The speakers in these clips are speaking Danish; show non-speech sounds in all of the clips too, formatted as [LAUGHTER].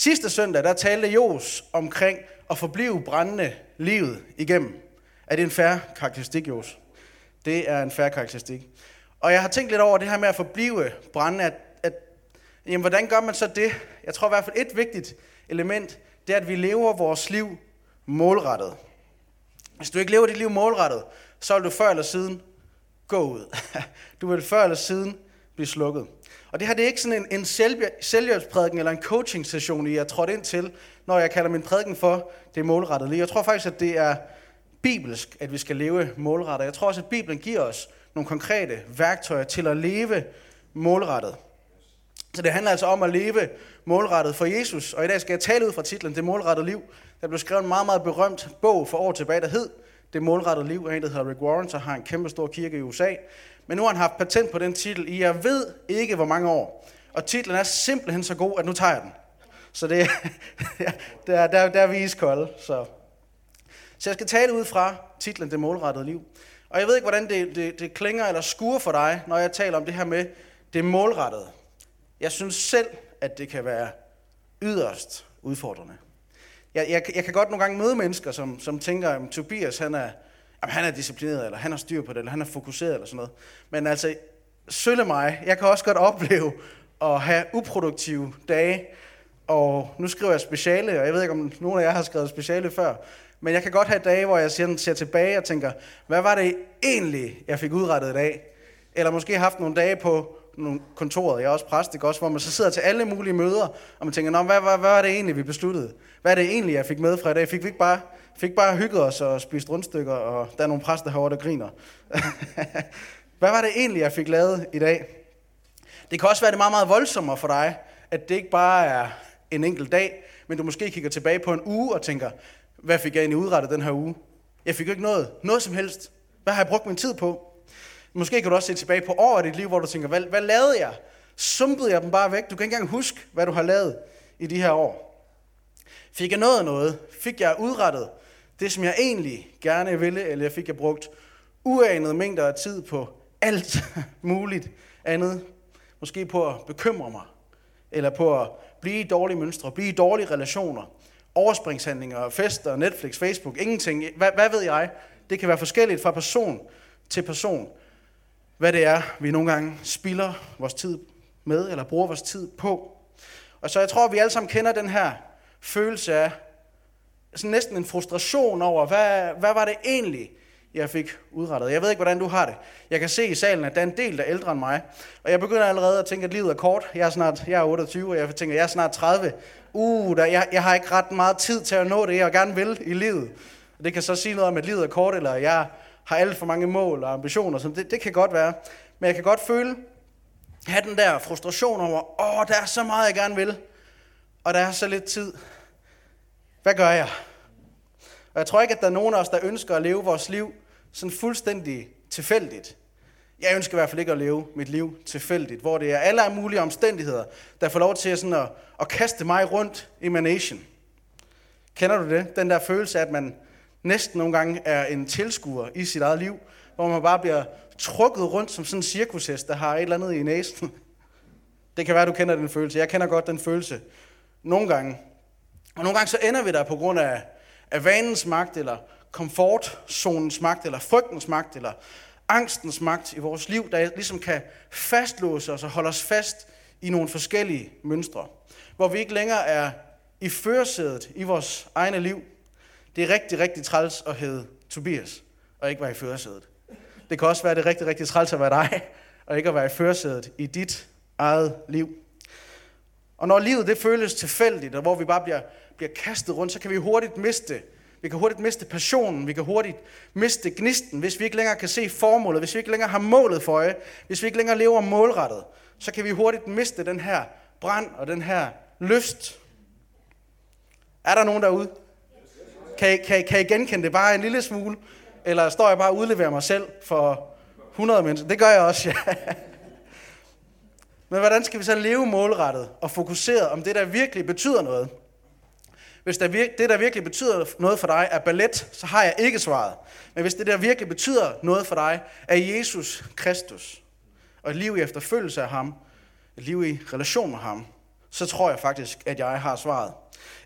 Sidste søndag, der talte Jos omkring at forblive brændende livet igennem. Er det en færre karakteristik, Jos? Det er en færre karakteristik. Og jeg har tænkt lidt over det her med at forblive brændende, at, at jamen, hvordan gør man så det? Jeg tror i hvert fald et vigtigt element, det er, at vi lever vores liv målrettet. Hvis du ikke lever dit liv målrettet, så vil du før eller siden gå ud. [LAUGHS] Du vil før eller siden blive slukket. Og det her det er ikke sådan en, en selvhjælpsprædiken eller en coaching session, I er trådt ind til, når jeg kalder min prædiken for det målrettede liv. Jeg tror faktisk, at det er bibelsk, at vi skal leve målrettet. Jeg tror også, at Bibelen giver os nogle konkrete værktøjer til at leve målrettet. Så det handler altså om at leve målrettet for Jesus. Og i dag skal jeg tale ud fra titlen Det målrettede liv. Der blev skrevet en meget, meget berømt bog for år tilbage, der hed Det målrettede liv. En, der hedder Rick Warren, så har en kæmpe stor kirke i USA. Men nu har han haft patent på den titel i jeg ved ikke hvor mange år. Og titlen er simpelthen så god, at nu tager jeg den. Så det, [LAUGHS] der, der, der er vi iskolde. Så. så jeg skal tale ud fra titlen Det målrettede liv. Og jeg ved ikke, hvordan det, det, det klinger eller skuer for dig, når jeg taler om det her med det målrettede. Jeg synes selv, at det kan være yderst udfordrende. Jeg, jeg, jeg kan godt nogle gange møde mennesker, som, som tænker, at Tobias han er, jamen, han er disciplineret, eller han har styr på det, eller han er fokuseret, eller sådan noget. Men altså, sølle mig, jeg kan også godt opleve at have uproduktive dage, og nu skriver jeg speciale, og jeg ved ikke, om nogen af jer har skrevet speciale før, men jeg kan godt have dage, hvor jeg ser, ser tilbage og tænker, hvad var det egentlig, jeg fik udrettet i dag? Eller måske haft nogle dage på nogle kontoret, jeg er også præst, ikke? også, hvor man så sidder til alle mulige møder, og man tænker, Nå, hvad, hvad, hvad var det egentlig, vi besluttede? Hvad er det egentlig, jeg fik med fra i dag? Fik vi ikke bare, fik bare hygget os og spist rundstykker, og der er nogle præster herovre, der griner. [LAUGHS] hvad var det egentlig, jeg fik lavet i dag? Det kan også være det meget, meget voldsommere for dig, at det ikke bare er en enkelt dag, men du måske kigger tilbage på en uge og tænker, hvad fik jeg egentlig udrettet den her uge? Jeg fik jo ikke noget, noget som helst. Hvad har jeg brugt min tid på? Måske kan du også se tilbage på år i dit liv, hvor du tænker, hvad, hvad lavede jeg? Sumpede jeg dem bare væk? Du kan ikke engang huske, hvad du har lavet i de her år. Fik jeg noget noget? Fik jeg udrettet det, som jeg egentlig gerne ville, eller fik jeg brugt uanede mængder af tid på alt [LAUGHS] muligt andet? Måske på at bekymre mig, eller på at blive i dårlige mønstre, blive i dårlige relationer, overspringshandlinger, fester, Netflix, Facebook, ingenting. Hvad, hvad ved jeg? Det kan være forskelligt fra person til person hvad det er, vi nogle gange spilder vores tid med, eller bruger vores tid på. Og så jeg tror, at vi alle sammen kender den her følelse af sådan næsten en frustration over, hvad, hvad var det egentlig, jeg fik udrettet. Jeg ved ikke, hvordan du har det. Jeg kan se i salen, at der er en del, der er ældre end mig. Og jeg begynder allerede at tænke, at livet er kort. Jeg er snart jeg er 28, og jeg tænker, at jeg er snart 30. Uh, der, jeg, jeg har ikke ret meget tid til at nå det, jeg gerne vil i livet. Og det kan så sige noget om, at livet er kort, eller jeg har alt for mange mål og ambitioner. Så det, det kan godt være. Men jeg kan godt føle, have den der frustration over, åh, der er så meget, jeg gerne vil, og der er så lidt tid. Hvad gør jeg? Og jeg tror ikke, at der er nogen af os, der ønsker at leve vores liv sådan fuldstændig tilfældigt. Jeg ønsker i hvert fald ikke at leve mit liv tilfældigt, hvor det er alle mulige omstændigheder, der får lov til sådan at, at kaste mig rundt i manation. Kender du det? Den der følelse af, at man næsten nogle gange er en tilskuer i sit eget liv, hvor man bare bliver trukket rundt som sådan en cirkushest, der har et eller andet i næsen. Det kan være, du kender den følelse. Jeg kender godt den følelse. Nogle gange. Og nogle gange så ender vi der på grund af, af vanens magt, eller komfortzonens magt, eller frygtens magt, eller angstens magt i vores liv, der ligesom kan fastlåse os og holde os fast i nogle forskellige mønstre. Hvor vi ikke længere er i førersædet i vores egne liv, det er rigtig, rigtig træls at hedde Tobias, og ikke være i førersædet. Det kan også være, det er rigtig, rigtig træls at være dig, og ikke at være i førersædet i dit eget liv. Og når livet det føles tilfældigt, og hvor vi bare bliver, bliver kastet rundt, så kan vi hurtigt miste vi kan hurtigt miste passionen, vi kan hurtigt miste gnisten, hvis vi ikke længere kan se formålet, hvis vi ikke længere har målet for øje, hvis vi ikke længere lever målrettet, så kan vi hurtigt miste den her brand og den her lyst. Er der nogen derude? Kan I, kan, I, kan I genkende det bare en lille smule? Eller står jeg bare og udleverer mig selv for 100 mennesker? Det gør jeg også, ja. [LAUGHS] Men hvordan skal vi så leve målrettet og fokuseret om det, der virkelig betyder noget? Hvis der vir- det, der virkelig betyder noget for dig, er ballet, så har jeg ikke svaret. Men hvis det, der virkelig betyder noget for dig, er Jesus Kristus, og et liv i efterfølgelse af ham, et liv i relation med ham, så tror jeg faktisk, at jeg har svaret.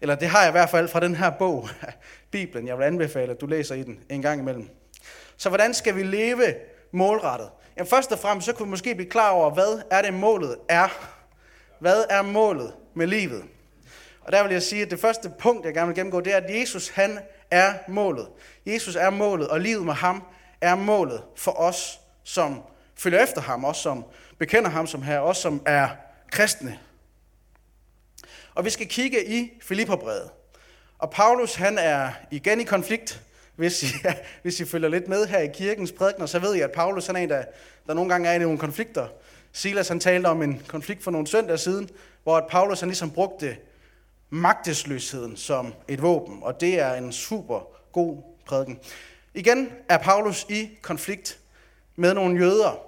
Eller det har jeg i hvert fald fra den her bog, Bibelen. Jeg vil anbefale, at du læser i den en gang imellem. Så hvordan skal vi leve målrettet? Jamen først og fremmest, så kunne vi måske blive klar over, hvad er det målet er? Hvad er målet med livet? Og der vil jeg sige, at det første punkt, jeg gerne vil gennemgå, det er, at Jesus, han er målet. Jesus er målet, og livet med ham er målet for os, som følger efter ham, os som bekender ham som her, os som er kristne. Og vi skal kigge i Filipperbrevet. Og Paulus, han er igen i konflikt. Hvis I, ja, [LAUGHS] hvis I følger lidt med her i kirkens prædikner, så ved I, at Paulus han er en, der, der nogle gange er i nogle konflikter. Silas han talte om en konflikt for nogle søndage siden, hvor at Paulus han ligesom brugte magtesløsheden som et våben, og det er en super god prædiken. Igen er Paulus i konflikt med nogle jøder,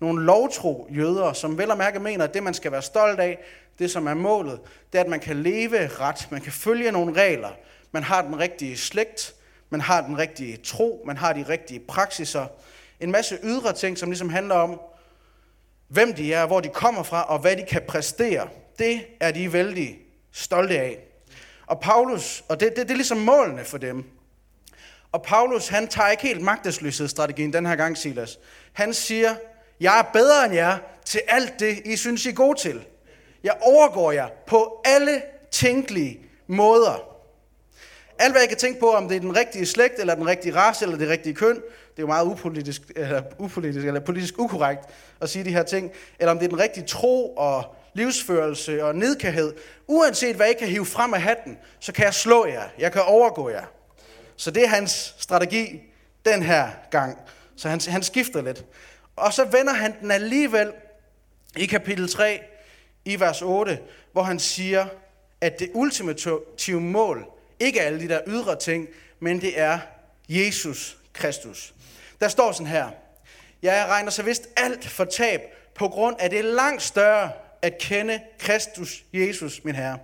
nogle lovtro jøder, som vel og mærke mener, at det man skal være stolt af, det som er målet, det er, at man kan leve ret, man kan følge nogle regler, man har den rigtige slægt, man har den rigtige tro, man har de rigtige praksiser, en masse ydre ting, som ligesom handler om, hvem de er, hvor de kommer fra, og hvad de kan præstere. Det er de vældig stolte af. Og Paulus, og det, det, det er ligesom målene for dem. Og Paulus, han tager ikke helt magtesløshedsstrategien den her gang, Silas. Han siger, jeg er bedre end jer til alt det, I synes, I er gode til. Jeg overgår jer på alle tænkelige måder. Alt hvad jeg kan tænke på, om det er den rigtige slægt, eller den rigtige race, eller det rigtige køn, det er jo meget upolitisk, eller, upolitisk, eller politisk ukorrekt at sige de her ting, eller om det er den rigtige tro og livsførelse og nedkærhed. Uanset hvad jeg kan hive frem af hatten, så kan jeg slå jer. Jeg kan overgå jer. Så det er hans strategi den her gang. Så han, han skifter lidt. Og så vender han den alligevel i kapitel 3, i vers 8, hvor han siger, at det ultimative mål ikke er alle de der ydre ting, men det er Jesus Kristus. Der står sådan her, jeg regner så vist alt for tab på grund af det langt større at kende Kristus Jesus, min Herre.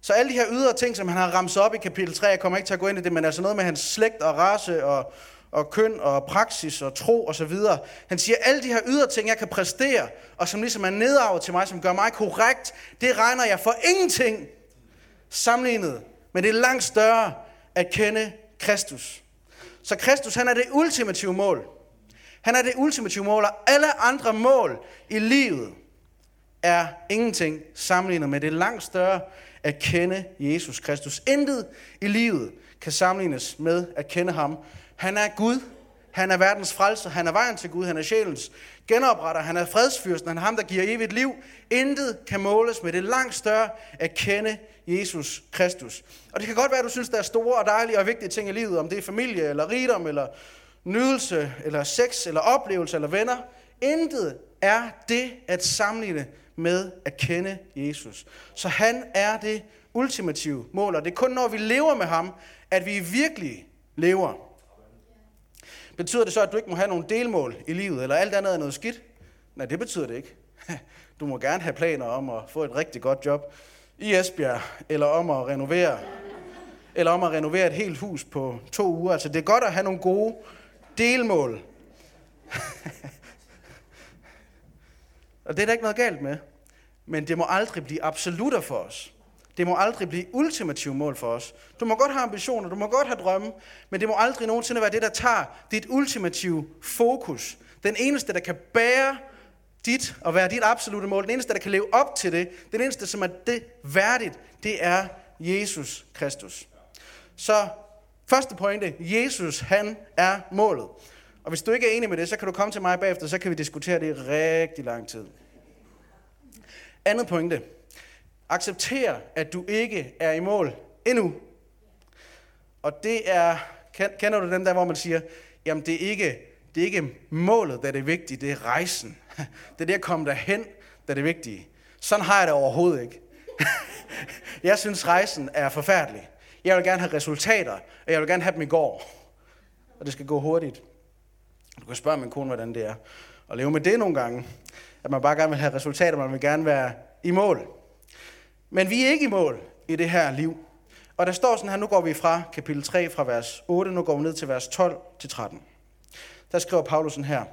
Så alle de her ydre ting, som han har ramset op i kapitel 3, jeg kommer ikke til at gå ind i det, men altså noget med hans slægt og race og, og køn og praksis og tro og så videre. Han siger, alle de her ydre ting, jeg kan præstere, og som ligesom er nedarvet til mig, som gør mig korrekt, det regner jeg for ingenting sammenlignet men det er langt større at kende Kristus. Så Kristus, han er det ultimative mål. Han er det ultimative mål, og alle andre mål i livet er ingenting sammenlignet med det langt større at kende Jesus Kristus. Intet i livet kan sammenlignes med at kende ham. Han er Gud. Han er verdens frelser. Han er vejen til Gud. Han er sjælens genopretter. Han er fredsfyrsten. Han er ham, der giver evigt liv. Intet kan måles med det langt større at kende Jesus Kristus. Og det kan godt være, at du synes, der er store og dejlige og vigtige ting i livet, om det er familie, eller rigdom, eller nydelse, eller sex, eller oplevelse, eller venner. Intet er det at sammenligne med at kende Jesus. Så han er det ultimative mål, og det er kun når vi lever med ham, at vi virkelig lever. Betyder det så, at du ikke må have nogle delmål i livet, eller alt andet er noget skidt? Nej, det betyder det ikke. [LAUGHS] Du må gerne have planer om at få et rigtig godt job i Esbjerg, eller om at renovere, eller om at renovere et helt hus på to uger. Altså, det er godt at have nogle gode delmål. [LAUGHS] og det er der ikke noget galt med. Men det må aldrig blive absolutter for os. Det må aldrig blive ultimative mål for os. Du må godt have ambitioner, du må godt have drømme, men det må aldrig nogensinde være det, der tager dit ultimative fokus. Den eneste, der kan bære dit og være dit absolute mål, den eneste, der kan leve op til det, den eneste, som er det værdigt, det er Jesus Kristus. Så første pointe, Jesus, han er målet. Og hvis du ikke er enig med det, så kan du komme til mig bagefter, så kan vi diskutere det i rigtig lang tid. Andet pointe. Accepter, at du ikke er i mål endnu. Og det er, kender du dem der, hvor man siger, jamen det er ikke, det er ikke målet, der er det vigtige, det er rejsen. [LAUGHS] Det er det at komme derhen, der er det vigtige. Sådan har jeg det overhovedet ikke. [LAUGHS] Jeg synes, rejsen er forfærdelig. Jeg vil gerne have resultater, og jeg vil gerne have dem i går. Og det skal gå hurtigt. Du kan spørge min kone, hvordan det er. at leve med det nogle gange. At man bare gerne vil have resultater, man vil gerne være i mål. Men vi er ikke i mål i det her liv. Og der står sådan her, nu går vi fra kapitel 3, fra vers 8, nu går vi ned til vers 12 til 13. Der skriver Paulus sådan her.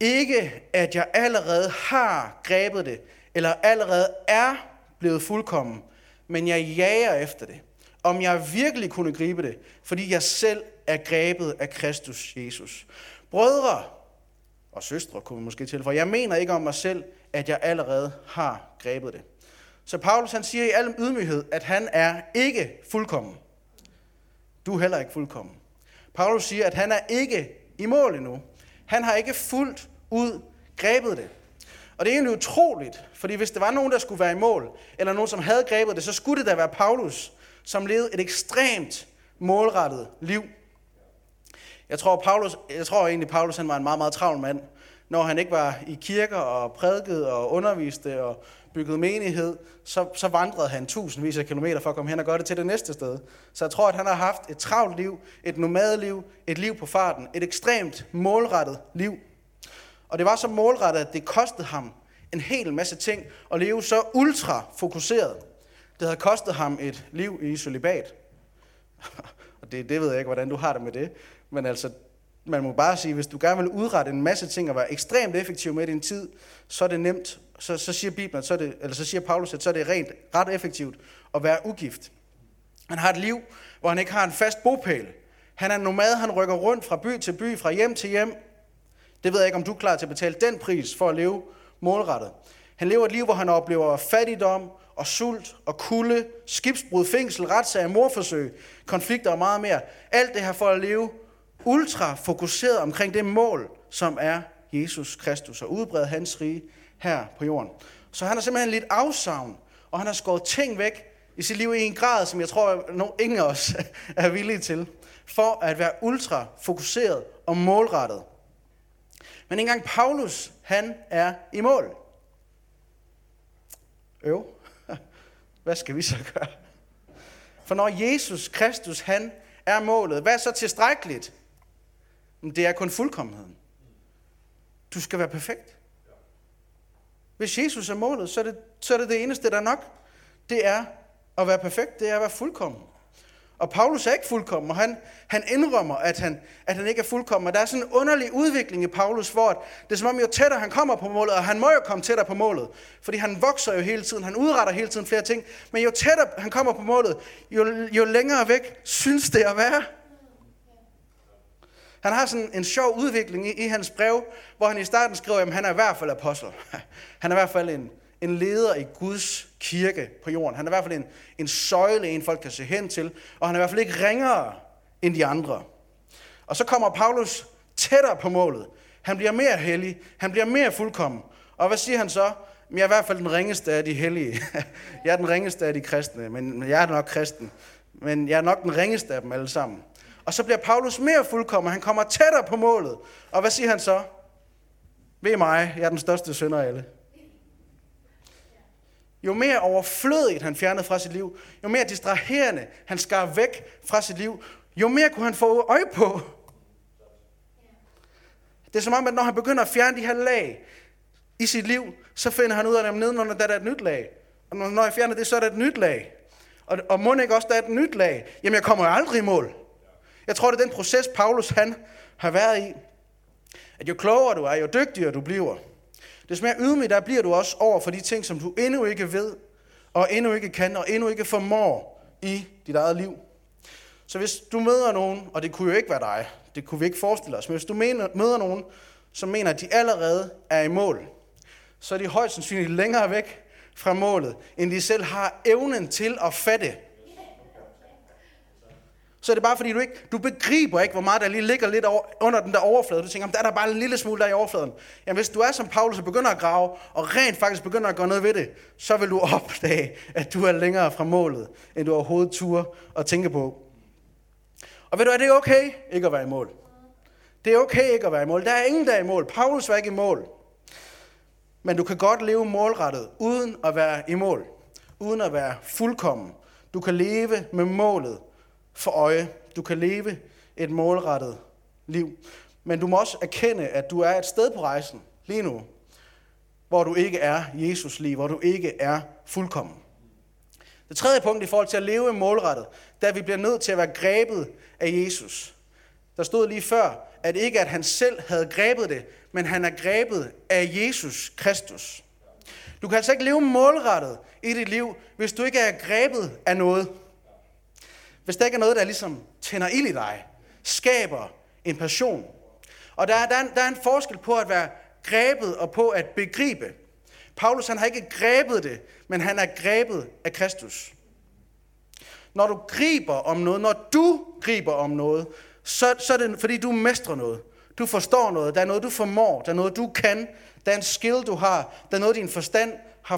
Ikke at jeg allerede har grebet det, eller allerede er blevet fuldkommen, men jeg jager efter det. Om jeg virkelig kunne gribe det, fordi jeg selv er grebet af Kristus Jesus. Brødre og søstre, kunne vi måske tilføje, jeg mener ikke om mig selv, at jeg allerede har grebet det. Så Paulus han siger i al ydmyghed, at han er ikke fuldkommen. Du er heller ikke fuldkommen. Paulus siger, at han er ikke i mål endnu. Han har ikke fuldt ud grebet det. Og det er egentlig utroligt, fordi hvis der var nogen, der skulle være i mål, eller nogen, som havde grebet det, så skulle det da være Paulus, som levede et ekstremt målrettet liv. Jeg tror, Paulus, jeg tror egentlig, Paulus han var en meget, meget travl mand. Når han ikke var i kirker og prædikede og underviste og byggede menighed, så, så vandrede han tusindvis af kilometer for at komme hen og gøre det til det næste sted. Så jeg tror, at han har haft et travlt liv, et nomadeliv, et liv på farten, et ekstremt målrettet liv. Og det var så målrettet, at det kostede ham en hel masse ting at leve så ultra fokuseret. Det havde kostet ham et liv i solibat. [LAUGHS] Og det, det ved jeg ikke, hvordan du har det med det. Men altså, man må bare sige, hvis du gerne vil udrette en masse ting og være ekstremt effektiv med din tid, så er det nemt. Så, så siger Bibelen, så, er det, eller så siger Paulus, at så er det rent, ret effektivt at være ugift. Han har et liv, hvor han ikke har en fast bopæl. Han er nomad, han rykker rundt fra by til by, fra hjem til hjem. Det ved jeg ikke, om du er klar til at betale den pris for at leve målrettet. Han lever et liv, hvor han oplever fattigdom og sult og kulde, skibsbrud, fængsel, retssager, morforsøg, konflikter og meget mere. Alt det her for at leve ultra fokuseret omkring det mål, som er Jesus Kristus, og udbrede hans rige her på jorden. Så han har simpelthen lidt afsavn, og han har skåret ting væk i sit liv i en grad, som jeg tror, at ingen af os [LAUGHS] er villige til, for at være ultra fokuseret og målrettet. Men engang Paulus, han er i mål. Øv. [LAUGHS] Hvad skal vi så gøre? For når Jesus Kristus, han er målet, hvad er så tilstrækkeligt? Det er kun fuldkommenheden. Du skal være perfekt. Hvis Jesus er målet, så er det så er det, det eneste, der er nok. Det er at være perfekt, det er at være fuldkommen. Og Paulus er ikke fuldkommen, og han, han indrømmer, at han, at han ikke er fuldkommen. Og der er sådan en underlig udvikling i Paulus, hvor det er som om, jo tættere han kommer på målet, og han må jo komme tættere på målet, fordi han vokser jo hele tiden, han udretter hele tiden flere ting, men jo tættere han kommer på målet, jo, jo længere væk synes det at være. Han har sådan en sjov udvikling i, i hans brev, hvor han i starten skriver, at han er i hvert fald apostel. [LAUGHS] Han er i hvert fald en, en leder i Guds kirke på jorden. Han er i hvert fald en, en søjle, en folk kan se hen til, og han er i hvert fald ikke ringere end de andre. Og så kommer Paulus tættere på målet. Han bliver mere hellig, han bliver mere fuldkommen. Og hvad siger han så? Jeg er i hvert fald den ringeste af de hellige. [LAUGHS] Jeg er den ringeste af de kristne, men jeg er nok kristen. Men jeg er nok den ringeste af dem alle sammen. Og så bliver Paulus mere fuldkommen, han kommer tættere på målet. Og hvad siger han så? Ved mig, jeg er den største synder af alle. Jo mere overflødigt han fjernede fra sit liv, jo mere distraherende han skar væk fra sit liv, jo mere kunne han få øje på. Det er som om, at når han begynder at fjerne de her lag i sit liv, så finder han ud af, dem nedenunder der er et nyt lag. Og når jeg fjerner det, så er der et nyt lag. Og, og må ikke også, der er et nyt lag? Jamen, jeg kommer jo aldrig i mål. Jeg tror, det er den proces, Paulus han har været i. At jo klogere du er, jo dygtigere du bliver. Des mere ydmyg der bliver du også over for de ting, som du endnu ikke ved, og endnu ikke kan, og endnu ikke formår i dit eget liv. Så hvis du møder nogen, og det kunne jo ikke være dig, det kunne vi ikke forestille os, men hvis du møder nogen, som mener, at de allerede er i mål, så er de højst sandsynligt længere væk fra målet, end de selv har evnen til at fatte så er det bare fordi, du ikke du begriber ikke, hvor meget der lige ligger lidt over, under den der overflade. Du tænker, der er der bare en lille smule der i overfladen. Jamen hvis du er som Paulus og begynder at grave, og rent faktisk begynder at gøre noget ved det, så vil du [LAUGHS] opdage, at du er længere fra målet, end du overhovedet turde at tænke på. Og ved du, er det okay ikke at være i mål? Det er okay ikke at være i mål. Der er ingen, der er i mål. Paulus var ikke i mål. Men du kan godt leve målrettet, uden at være i mål. Uden at være fuldkommen. Du kan leve med målet for øje. Du kan leve et målrettet liv. Men du må også erkende, at du er et sted på rejsen lige nu, hvor du ikke er Jesus lige, hvor du ikke er fuldkommen. Det tredje punkt i forhold til at leve målrettet, da vi bliver nødt til at være grebet af Jesus. Der stod lige før, at ikke at han selv havde grebet det, men han er grebet af Jesus Kristus. Du kan altså ikke leve målrettet i dit liv, hvis du ikke er grebet af noget. Hvis der ikke er noget, der ligesom tænder ild i dig, skaber en passion. Og der er, der, er, der er en forskel på at være grebet og på at begribe. Paulus han har ikke grebet det, men han er grebet af Kristus. Når du griber om noget, når du griber om noget, så, så er det fordi du mestrer noget. Du forstår noget, der er noget du formår, der er noget du kan, der er en skill du har, der er noget din forstand har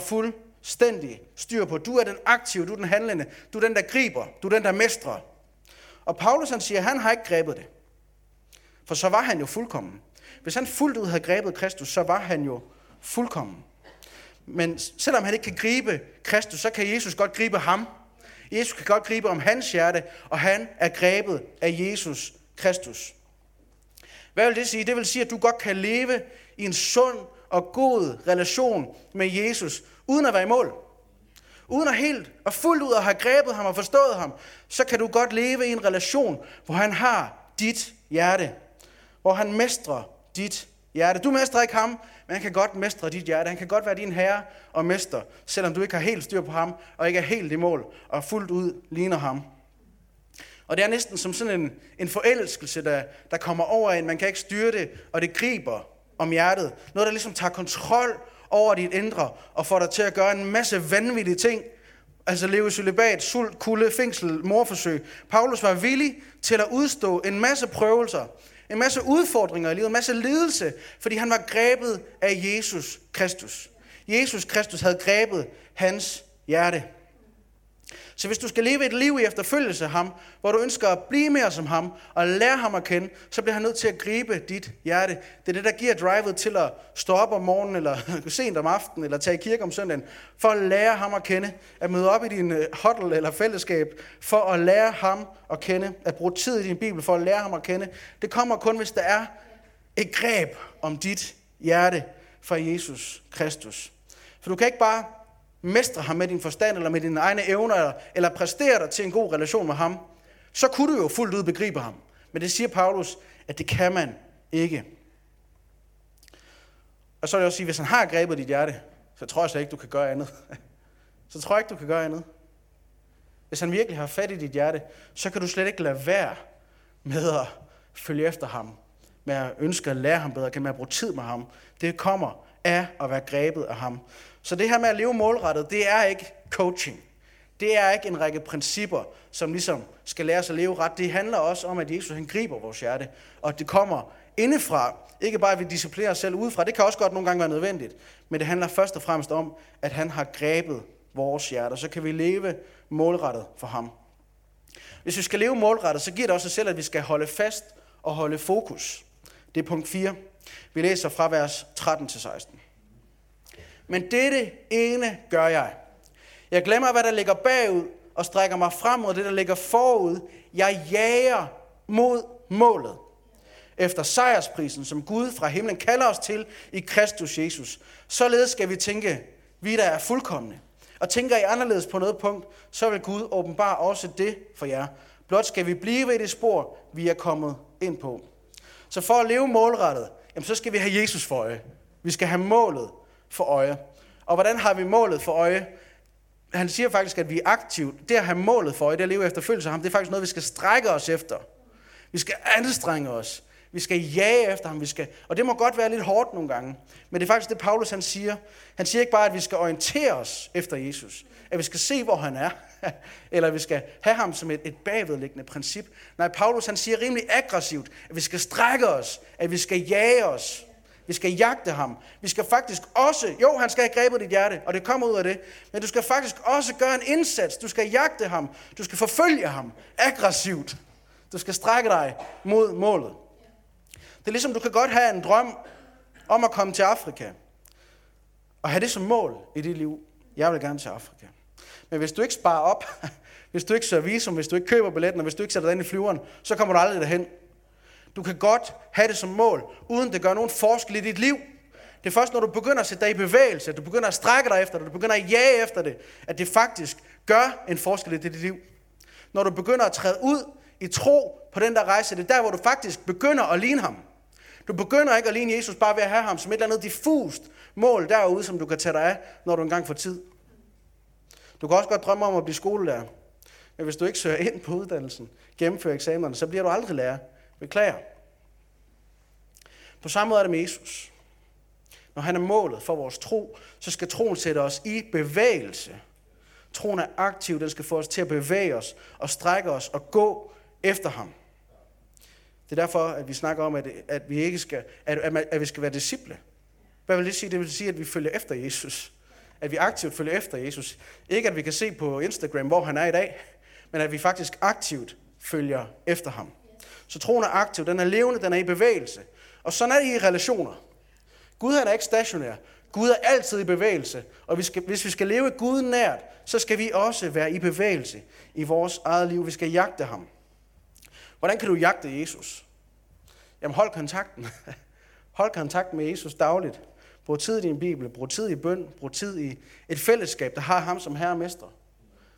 fuldstændig styr på. Du er den aktive, du er den handlende, du er den der griber, du er den der mestrer. Og Paulus han siger, at han har ikke grebet det. For så var han jo fuldkommen. Hvis han fuldt ud havde grebet Kristus, så var han jo fuldkommen. Men selvom han ikke kan gribe Kristus, så kan Jesus godt gribe ham. Jesus kan godt gribe om hans hjerte, og han er grebet af Jesus Kristus. Hvad vil det sige? Det vil sige, at du godt kan leve i en sund og god relation med Jesus, uden at være i mål. Uden at helt og fuldt ud at have grebet ham og forstået ham, så kan du godt leve i en relation, hvor han har dit hjerte. Hvor han mestrer dit hjerte. Du mestrer ikke ham, men han kan godt mestre dit hjerte. Han kan godt være din herre og mester, selvom du ikke har helt styr på ham, og ikke er helt i mål, og fuldt ud ligner ham. Og det er næsten som sådan en, en forelskelse, der, der kommer over en. Man kan ikke styre det, og det griber om hjertet. Noget, der ligesom tager kontrol over dit indre, og får dig til at gøre en masse vanvittige ting. Altså leve i celibat, sult, kulde, fængsel, morforsøg. Paulus var villig til at udstå en masse prøvelser, en masse udfordringer i livet, en masse lidelse, fordi han var grebet af Jesus Kristus. Jesus Kristus havde grebet hans hjerte. Så hvis du skal leve et liv i efterfølgelse af ham, hvor du ønsker at blive mere som ham og lære ham at kende, så bliver han nødt til at gribe dit hjerte. Det er det, der giver drivet til at stå op om morgenen, eller [LAUGHS] sent om aftenen, eller tage i kirke om søndagen, for at lære ham at kende, at møde op i din øh, huddle eller fællesskab, for at lære ham at kende, at bruge tid i din bibel for at lære ham at kende. Det kommer kun, hvis der er et greb om dit hjerte fra Jesus Kristus. For du kan ikke bare mestre ham med din forstand, eller med dine egne evner, eller, eller præstere dig til en god relation med ham, så kunne du jo fuldt ud begribe ham. Men det siger Paulus, at det kan man ikke. Og så vil jeg også sige, hvis han har grebet dit hjerte, så tror jeg slet ikke, du kan gøre andet. [LAUGHS] Så tror jeg ikke, du kan gøre andet. Hvis han virkelig har fat i dit hjerte, så kan du slet ikke lade være med at følge efter ham. Med at ønske at lære ham bedre, med at bruge tid med ham. Det kommer af at være grebet af ham. Så det her med at leve målrettet, det er ikke coaching. Det er ikke en række principper, som ligesom skal lære os at leve ret. Det handler også om, at Jesus han griber vores hjerte. Og det kommer indefra. Ikke bare, at vi disciplinerer os selv udefra. Det kan også godt nogle gange være nødvendigt. Men det handler først og fremmest om, at han har grebet vores hjerter. Så kan vi leve målrettet for ham. Hvis vi skal leve målrettet, så giver det også sig selv, at vi skal holde fast og holde fokus. Det er punkt 4. Vi læser fra vers 13 til 16. Men dette ene gør jeg. Jeg glemmer, hvad der ligger bagud, og strækker mig frem mod det, der ligger forud. Jeg jager mod målet. Efter sejrsprisen, som Gud fra himlen kalder os til i Kristus Jesus. Således skal vi tænke, vi der er fuldkommende. Og tænker I anderledes på noget punkt, så vil Gud åbenbare også det for jer. Blot skal vi blive i det spor, vi er kommet ind på. Så for at leve målrettet, jamen så skal vi have Jesus for øje. Vi skal have målet for øje. Og hvordan har vi målet for øje? Han siger faktisk, at vi er aktivt. Det at have målet for øje, det at leve efter følelse af ham, det er faktisk noget, vi skal strække os efter. Vi skal anstrenge os. Vi skal jage efter ham. Vi skal, og det må godt være lidt hårdt nogle gange. Men det er faktisk det, Paulus han siger. Han siger ikke bare, at vi skal orientere os efter Jesus. At vi skal se, hvor han er. [LAUGHS] Eller at vi skal have ham som et, et bagvedliggende princip. Nej, Paulus han siger rimelig aggressivt, at vi skal strække os. At vi skal jage os. Vi skal jagte ham. Vi skal faktisk også, jo, han skal have grebet dit hjerte, og det kommer ud af det, men du skal faktisk også gøre en indsats. Du skal jagte ham. Du skal forfølge ham aggressivt. Du skal strække dig mod målet. Det er ligesom, du kan godt have en drøm om at komme til Afrika. Og have det som mål i dit liv. Jeg vil gerne til Afrika. Men hvis du ikke sparer op, [LAUGHS] hvis du ikke søger visum, hvis du ikke køber billetten, og hvis du ikke sætter dig ind i flyveren, så kommer du aldrig derhen. Du kan godt have det som mål, uden det gør nogen forskel i dit liv. Det er først, når du begynder at sætte dig i bevægelse, at du begynder at strække dig efter det, du begynder at jage efter det, at det faktisk gør en forskel i dit liv. Når du begynder at træde ud i tro på den der rejse, det er der, hvor du faktisk begynder at ligne ham. Du begynder ikke at ligne Jesus bare ved at have ham som et eller andet diffust mål derude, som du kan tage dig af, når du engang får tid. Du kan også godt drømme om at blive skolelærer. Men hvis du ikke søger ind på uddannelsen, gennemfører eksamenerne, så bliver du aldrig lærer. Beklager. På samme måde er det med Jesus. Når han er målet for vores tro, så skal troen sætte os i bevægelse. Troen er aktiv, den skal få os til at bevæge os og strække os og gå efter ham. Det er derfor, at vi snakker om, at, at, vi, ikke skal, at, at vi skal være disciple. Hvad vil det sige? Det vil sige, at vi følger efter Jesus. At vi aktivt følger efter Jesus. Ikke at vi kan se på Instagram, hvor han er i dag, men at vi faktisk aktivt følger efter ham. Så troen er aktiv, den er levende, den er i bevægelse. Og sådan er det i relationer. Gud han er ikke stationær. Gud er altid i bevægelse. Og vi skal, hvis vi skal leve Gud nært, så skal vi også være i bevægelse i vores eget liv. Vi skal jagte ham. Hvordan kan du jagte Jesus? Jamen hold kontakten. [LAUGHS] Hold kontakt med Jesus dagligt. Brug tid i din Bibel, brug tid i bøn, brug tid i et fællesskab, der har ham som herre og mester.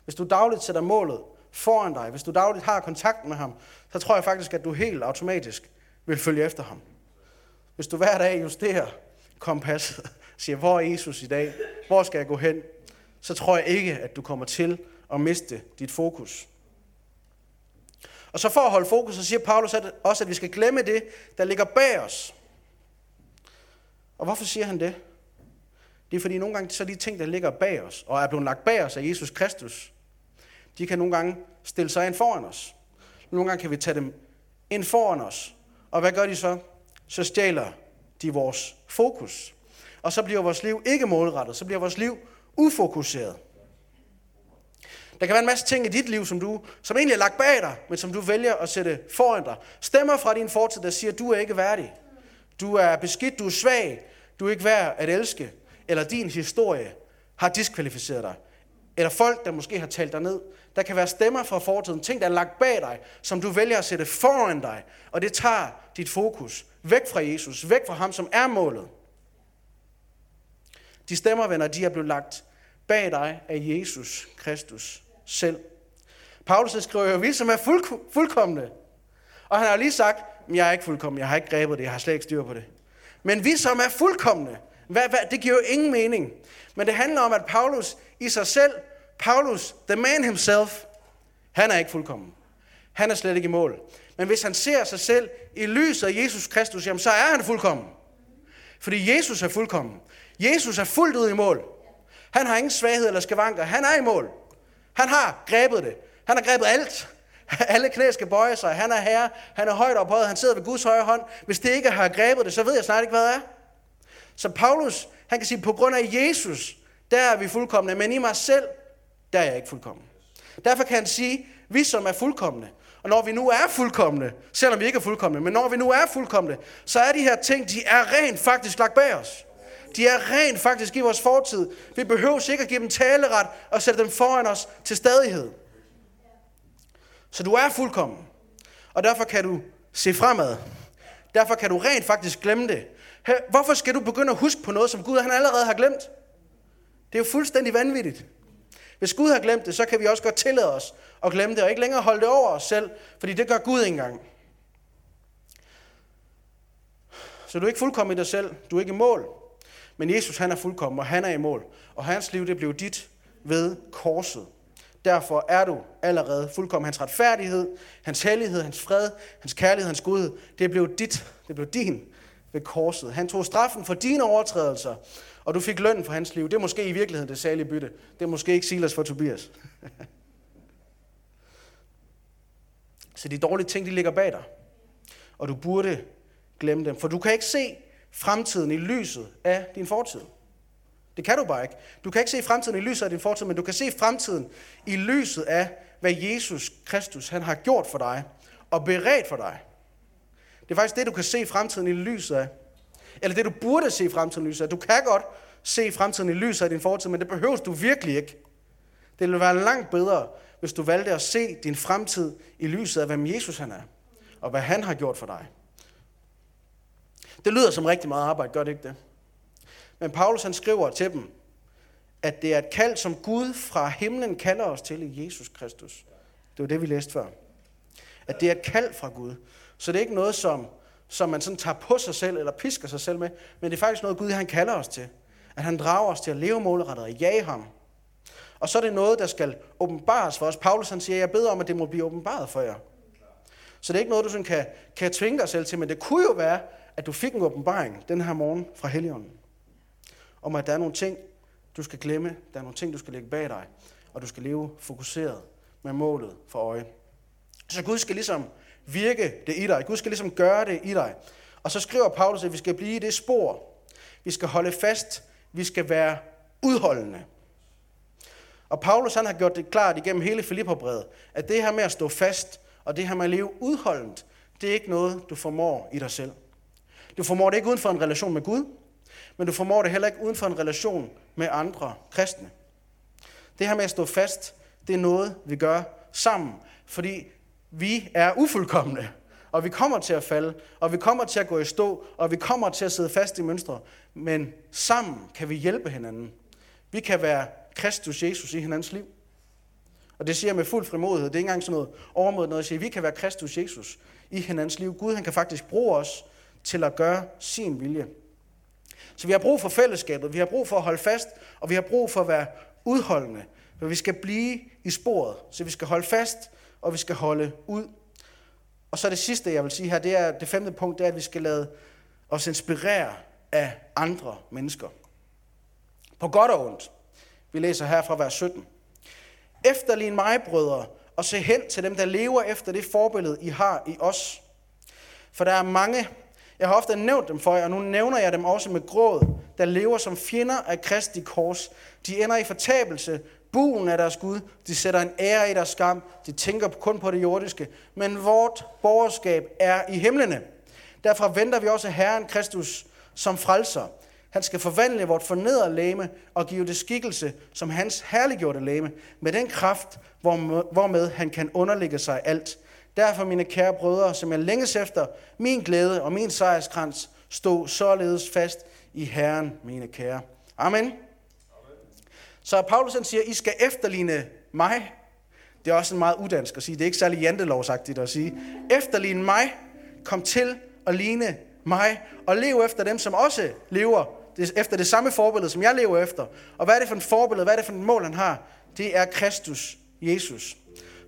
Hvis du dagligt sætter målet foran dig, hvis du dagligt har kontakt med ham, så tror jeg faktisk, at du helt automatisk vil følge efter ham. Hvis du hver dag justerer kompasset, [LAUGHS] siger, hvor er Jesus i dag? Hvor skal jeg gå hen? Så tror jeg ikke, at du kommer til at miste dit fokus. Og så for at holde fokus, så siger Paulus også, at vi skal glemme det, der ligger bag os. Og hvorfor siger han det? Det er fordi nogle gange så er de ting, der ligger bag os, og er blevet lagt bag os af Jesus Kristus, de kan nogle gange stille sig ind foran os. Nogle gange kan vi tage dem ind foran os. Og hvad gør de så? Så stjæler de vores fokus. Og så bliver vores liv ikke målrettet, så bliver vores liv ufokuseret. Der kan være en masse ting i dit liv, som du som egentlig er lagt bag dig, men som du vælger at sætte foran dig. Stemmer fra din fortid, der siger, at du er ikke værdig. Du er beskidt, du er svag, du er ikke værd at elske. Eller din historie har diskvalificeret dig. Eller folk, der måske har talt dig ned. Der kan være stemmer fra fortiden, ting, der er lagt bag dig, som du vælger at sætte foran dig. Og det tager dit fokus væk fra Jesus, væk fra ham, som er målet. De stemmer, venner, de er blevet lagt bag dig af Jesus Kristus selv. Paulus skriver jo, vi som er fuld, fuldkommende. Og han har lige sagt, jeg er ikke fuldkommen, jeg har ikke grebet det, jeg har slet ikke styr på det. Men vi som er fuldkommende, hvad, hvad, det giver jo ingen mening. Men det handler om, at Paulus i sig selv, Paulus, the man himself, han er ikke fuldkommen. Han er slet ikke i mål. Men hvis han ser sig selv i lyset af Jesus Kristus, jamen så er han fuldkommen. Fordi Jesus er fuldkommen. Jesus er fuldt ud i mål. Han har ingen svaghed eller skavanker. Han er i mål. Han har grebet det. Han har grebet alt. [LAUGHS] Alle knæ skal bøje sig. Han er herre. Han er højt ophøjet. Han sidder ved Guds højre hånd. Hvis det ikke har grebet det, så ved jeg snart ikke, hvad det er. Så Paulus, han kan sige, på grund af Jesus, der er vi fuldkommende. Men i mig selv, der er jeg ikke fuldkommen. Derfor kan han sige, vi som er fuldkommende, og når vi nu er fuldkommende, selvom vi ikke er fuldkommende, men når vi nu er fuldkommende, så er de her ting, de er rent faktisk lagt bag os. De er rent faktisk i vores fortid. Vi behøver sikkert at give dem taleret og sætte dem foran os til stadighed. Så du er fuldkommen. Og derfor kan du se fremad. Derfor kan du rent faktisk glemme det. Hvorfor skal du begynde at huske på noget, som Gud han allerede har glemt? Det er jo fuldstændig vanvittigt. Hvis Gud har glemt det, så kan vi også godt tillade os at glemme det, og ikke længere holde det over os selv, fordi det gør Gud engang. Så du er ikke fuldkommen i dig selv, du er ikke i mål. Men Jesus han er fuldkommen, og han er i mål. Og hans liv det blev dit ved korset. Derfor er du allerede fuldkommen. Hans retfærdighed, hans hellighed, hans fred, hans kærlighed, hans godhed, det blev dit, det blev din ved korset. Han tog straffen for dine overtrædelser, og du fik løn for hans liv. Det er måske i virkeligheden det særlige bytte. Det er måske ikke Silas for Tobias. [LAUGHS] Så de dårlige ting, de ligger bag dig. Og du burde glemme dem. For du kan ikke se fremtiden i lyset af din fortid. Det kan du bare ikke. Du kan ikke se fremtiden i lyset af din fortid, men du kan se fremtiden i lyset af, hvad Jesus Kristus han har gjort for dig og beredt for dig. Det er faktisk det, du kan se fremtiden i lyset af. Eller det, du burde se fremtiden i lyset af. Du kan godt se fremtiden i lyset af din fortid, men det behøver du virkelig ikke. Det ville være langt bedre, hvis du valgte at se din fremtid i lyset af, hvem Jesus han er, og hvad han har gjort for dig. Det lyder som rigtig meget arbejde, gør det ikke det? Men Paulus han skriver til dem, at det er et kald, som Gud fra himlen kalder os til i Jesus Kristus. Det var det, vi læste før. At det er et kald fra Gud. Så det er ikke noget, som, som man sådan tager på sig selv, eller pisker sig selv med, men det er faktisk noget, Gud han kalder os til. At han drager os til at leve målrettet og jage ham. Og så er det noget, der skal åbenbares for os. Paulus han siger, jeg beder om, at det må blive åbenbaret for jer. Så det er ikke noget, du sådan kan, kan tvinge dig selv til, men det kunne jo være, at du fik en åbenbaring den her morgen fra Helligånden. Om at der er nogle ting, du skal glemme, der er nogle ting, du skal lægge bag dig, og du skal leve fokuseret med målet for øje. Så Gud skal ligesom virke det i dig. Gud skal ligesom gøre det i dig. Og så skriver Paulus, at vi skal blive i det spor. Vi skal holde fast. Vi skal være udholdende. Og Paulus han har gjort det klart igennem hele Filipperbrevet, at det her med at stå fast, og det her med at leve udholdent, det er ikke noget, du formår i dig selv. Du formår det ikke uden for en relation med Gud, men du formår det heller ikke uden for en relation med andre kristne. Det her med at stå fast, det er noget, vi gør sammen, fordi vi er ufuldkommende, og vi kommer til at falde, og vi kommer til at gå i stå, og vi kommer til at sidde fast i mønstre, men sammen kan vi hjælpe hinanden. Vi kan være Kristus Jesus i hinandens liv. Og det siger jeg med fuld frimodighed. Det er ikke engang sådan noget overmodet noget at sige, vi kan være Kristus Jesus i hinandens liv. Gud han kan faktisk bruge os til at gøre sin vilje. Så vi har brug for fællesskabet, vi har brug for at holde fast, og vi har brug for at være udholdende. For vi skal blive i sporet, så vi skal holde fast, og vi skal holde ud. Og så det sidste, jeg vil sige her, det er det femte punkt, det er, at vi skal lade os inspirere af andre mennesker. På godt og ondt. Vi læser her fra vers 17. Efterlign mig, brødre, og se hen til dem, der lever efter det forbillede, I har i os. For der er mange, jeg har ofte nævnt dem for jer, og nu nævner jeg dem også med gråd, der lever som fjender af Kristi kors. De ender i fortabelse, buen af deres Gud, de sætter en ære i deres skam, de tænker kun på det jordiske, men vort borgerskab er i himlene. Derfor venter vi også Herren Kristus som frelser. Han skal forvandle vort fornedrede læme og give det skikkelse som hans herliggjorte læme, med den kraft, hvormed han kan underlægge sig alt. Derfor, mine kære brødre, som jeg længes efter, min glæde og min sejrskrans, stå således fast i Herren, mine kære. Amen. Så Paulus han siger, I skal efterligne mig. Det er også en meget udansk at sige. Det er ikke særlig jantelovsagtigt at sige. Efterligne mig. Kom til at ligne mig. Og lev efter dem, som også lever efter det samme forbillede, som jeg lever efter. Og hvad er det for et forbillede? Hvad er det for et mål, han har? Det er Kristus Jesus.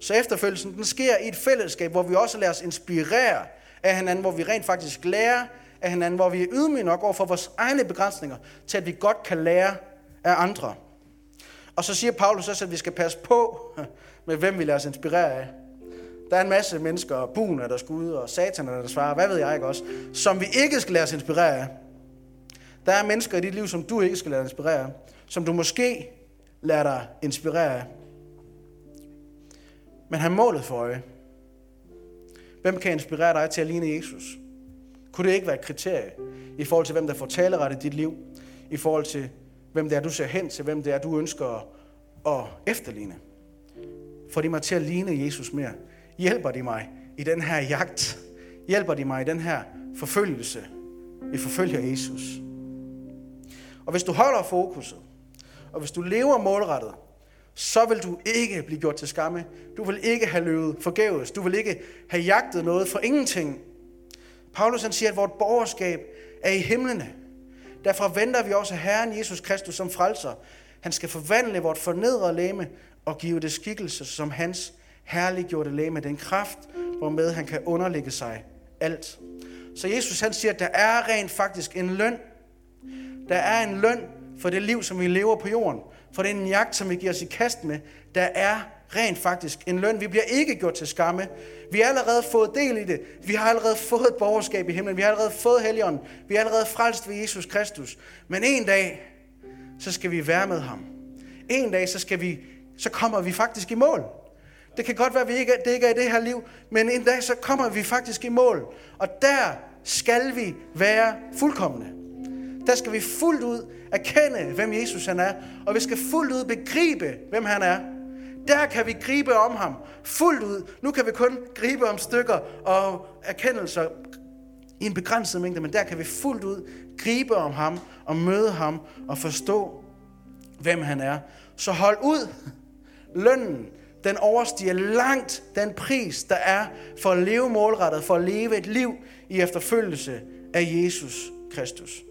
Så efterfølgelsen, den sker i et fællesskab, hvor vi også lader os inspirere af hinanden, hvor vi rent faktisk lærer af hinanden, hvor vi er ydmyge nok over for vores egne begrænsninger, til at vi godt kan lære af andre. Og så siger Paulus også, at vi skal passe på [LAUGHS] med, hvem vi lader os inspirere af. Der er en masse mennesker, buen er der skud, og satan er der svarer, hvad ved jeg ikke også, som vi ikke skal lade os inspirere af. Der er mennesker i dit liv, som du ikke skal lade dig inspirere af, som du måske lader dig inspirere af. Men have målet for øje. Hvem kan inspirere dig til at ligne Jesus? Kunne det ikke være et kriterie i forhold til, hvem der får taleret i dit liv? I forhold til, hvem det er, du ser hen til, hvem det er, du ønsker at efterligne. Får de mig til at ligne Jesus mere? Hjælper de mig i den her jagt? Hjælper de mig i den her forfølgelse? Vi forfølger Jesus. Og hvis du holder fokuset, og hvis du lever målrettet, så vil du ikke blive gjort til skamme. Du vil ikke have løbet forgæves. Du vil ikke have jagtet noget for ingenting. Paulus han siger, at vores borgerskab er i himlene. Derfor venter vi også Herren Jesus Kristus som frelser. Han skal forvandle vort fornedrede læme og give det skikkelse som hans herliggjorte læme, den kraft, hvormed han kan underlægge sig alt. Så Jesus han siger, at der er rent faktisk en løn. Der er en løn for det liv, som vi lever på jorden. For den jagt, som vi giver os i kast med. Der er rent faktisk en løn. Vi bliver ikke gjort til skamme. Vi har allerede fået del i det. Vi har allerede fået et borgerskab i himlen. Vi har allerede fået helligånden. Vi er allerede frelst ved Jesus Kristus. Men en dag, så skal vi være med ham. En dag, så, skal vi, så kommer vi faktisk i mål. Det kan godt være, at vi ikke, det ikke er i det her liv, men en dag, så kommer vi faktisk i mål. Og der skal vi være fuldkommende. Der skal vi fuldt ud erkende, hvem Jesus han er, og vi skal fuldt ud begribe, hvem han er. Der kan vi gribe om ham fuldt ud. Nu kan vi kun gribe om stykker og erkendelser i en begrænset mængde, men der kan vi fuldt ud gribe om ham og møde ham og forstå, hvem han er. Så hold ud. Lønnen, den overstiger langt den pris, der er for at leve målrettet, for at leve et liv i efterfølgelse af Jesus Kristus.